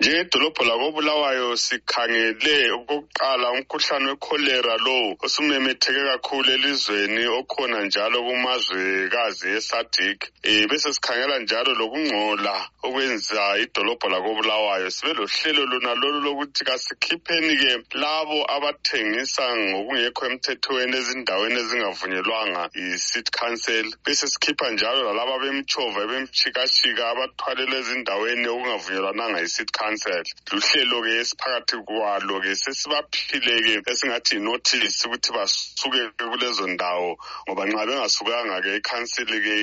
njengedolobho lakobulawayo sikhangele okokuqala umkhuhlane wekholera lowu osumemetheke kakhulu elizweni okhona njalo kumazwekazi esadik um e, bese sikhangela njalo lokungcola okwenza idolobho lakobulawayo sibe lohlelo lona lolu lokuthi kasikhipheni-ke labo abathengisa ngokungekho emthethweni ezindaweni ezingavunyelwanga yi-sit council besesikhipha njalo lalaba bemtshova ebemtshikashika abathwalelwa ezindaweni okungavunyelwananga yi-city council luhlelo-ke esiphakathi kwalo-ke sesibaphile-ke esingathi yinothisi ukuthi basuke kulezo ndawo ngoba nxa bengasukanga-ke ikhansili-ke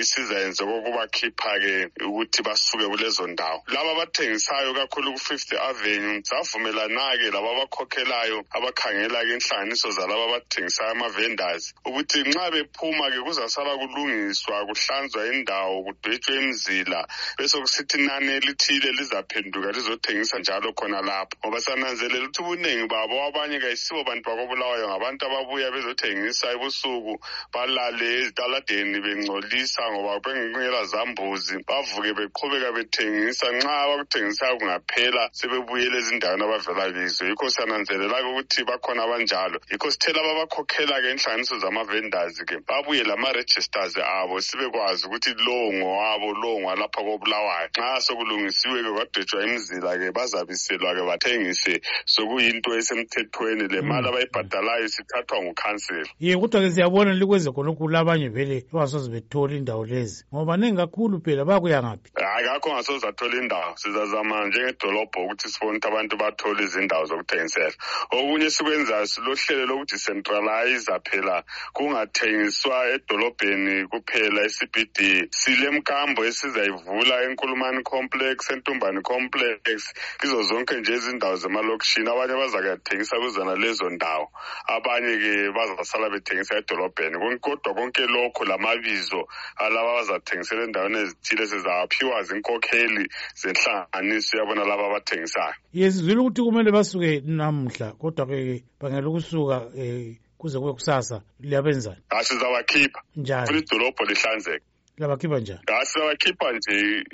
isizayenze kokubakhipha-ke ukuthi basuke kulezo ndawo laba abathengisayo kakhulu ku-fifth avenue savumelana-ke laba abakhokhelayo abakhangela-ke inhlanganiso zalaba abathengisayo ama-vendors ukuthi nxa bephuma-ke kuzasala kulungiswa kuhlanzwa indawo kudwetshwe imizila besekusithi nani elithile lizaphenduka lizothengisa njalo khona lapho ngoba sananzelela ukuthi ubuningi babo abanye kayisibo bantu bakobulawayo ngabantu ababuya bezothengisa ebusuku balale ezitaladeni bengcolisa ngoba bengela zambuzi bavuke beqhubeka bethengisa nxa abakuthengisayo kungaphela sebebuyela ezindaweni abavela kizo yikho sananzelelake ukuthi bakhona abanjalo yikho sithela ababakhokhela-ke inhlanganiso zama-vendors-ke babuye lama-registers abo sibekwazi ukuthi lowo ngowabo lowo ngwalapha kobulawayo nxa sokulungisiwe-ke kwadwetshwa imizila-ke bazabiselwa-ke bathengise sokuyinto esemthethweni le mali hmm. abayibhadalayo sithathwa ngukhansela ye kodwa-ke siyabona likweze khonokhu labanye vele basoze bethole indawo lezi ngoba ningi kakhulu phela bakuya ngaphi akakho ngasoze athola indawo sizazama njengedolobho ukuthi sibone ukuthi abantu bathole izindawo zokuthengisela okunye sikwenzayo silohlelo lokudecentraliza phela kungathengiswa edolobheni kuphela ecbd silemkambo esizayivula enkulumani complex entumbani complex kizo zonke nje izindawo zemalokishini abanye bazakuyathengisa kuzona lezo ndawo abanye-ke bazasala bethengisa edolobheni kodwa konke lokhu lamabizo alaba bazathengisela endaweni ezithile sizaphiwa zinkokheli zenhlanganiso yabona laba abathengisayo ye sizwile ukuthi kumele basuke namuhla kodwa-ke bangela ukusuka um kuze kube kusasa liyabenzani asizabakhipha njani funa idolobho lihlanzeke labakhipha njani asilabakhipha nje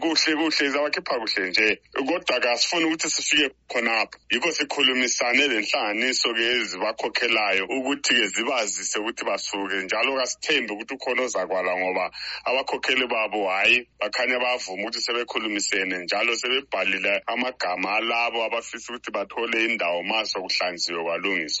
kuhle kuhle zabakhipha kuhle nje kodwa kasifuni ukuthi sifike khonapho yikho sikhulumisane lenhlanganiso-ke ezibakhokhelayo ukuthi-ke zibazise ukuthi basuke njalo kasithembi ukuthi ukhona ozakwala ngoba abakhokheli babo hhayi bakhanya bavuma ukuthi sebekhulumisene njalo sebebhalile amagama alabo abafisa ukuthi bathole indawo ma sokuhlanziwe kwalungiswa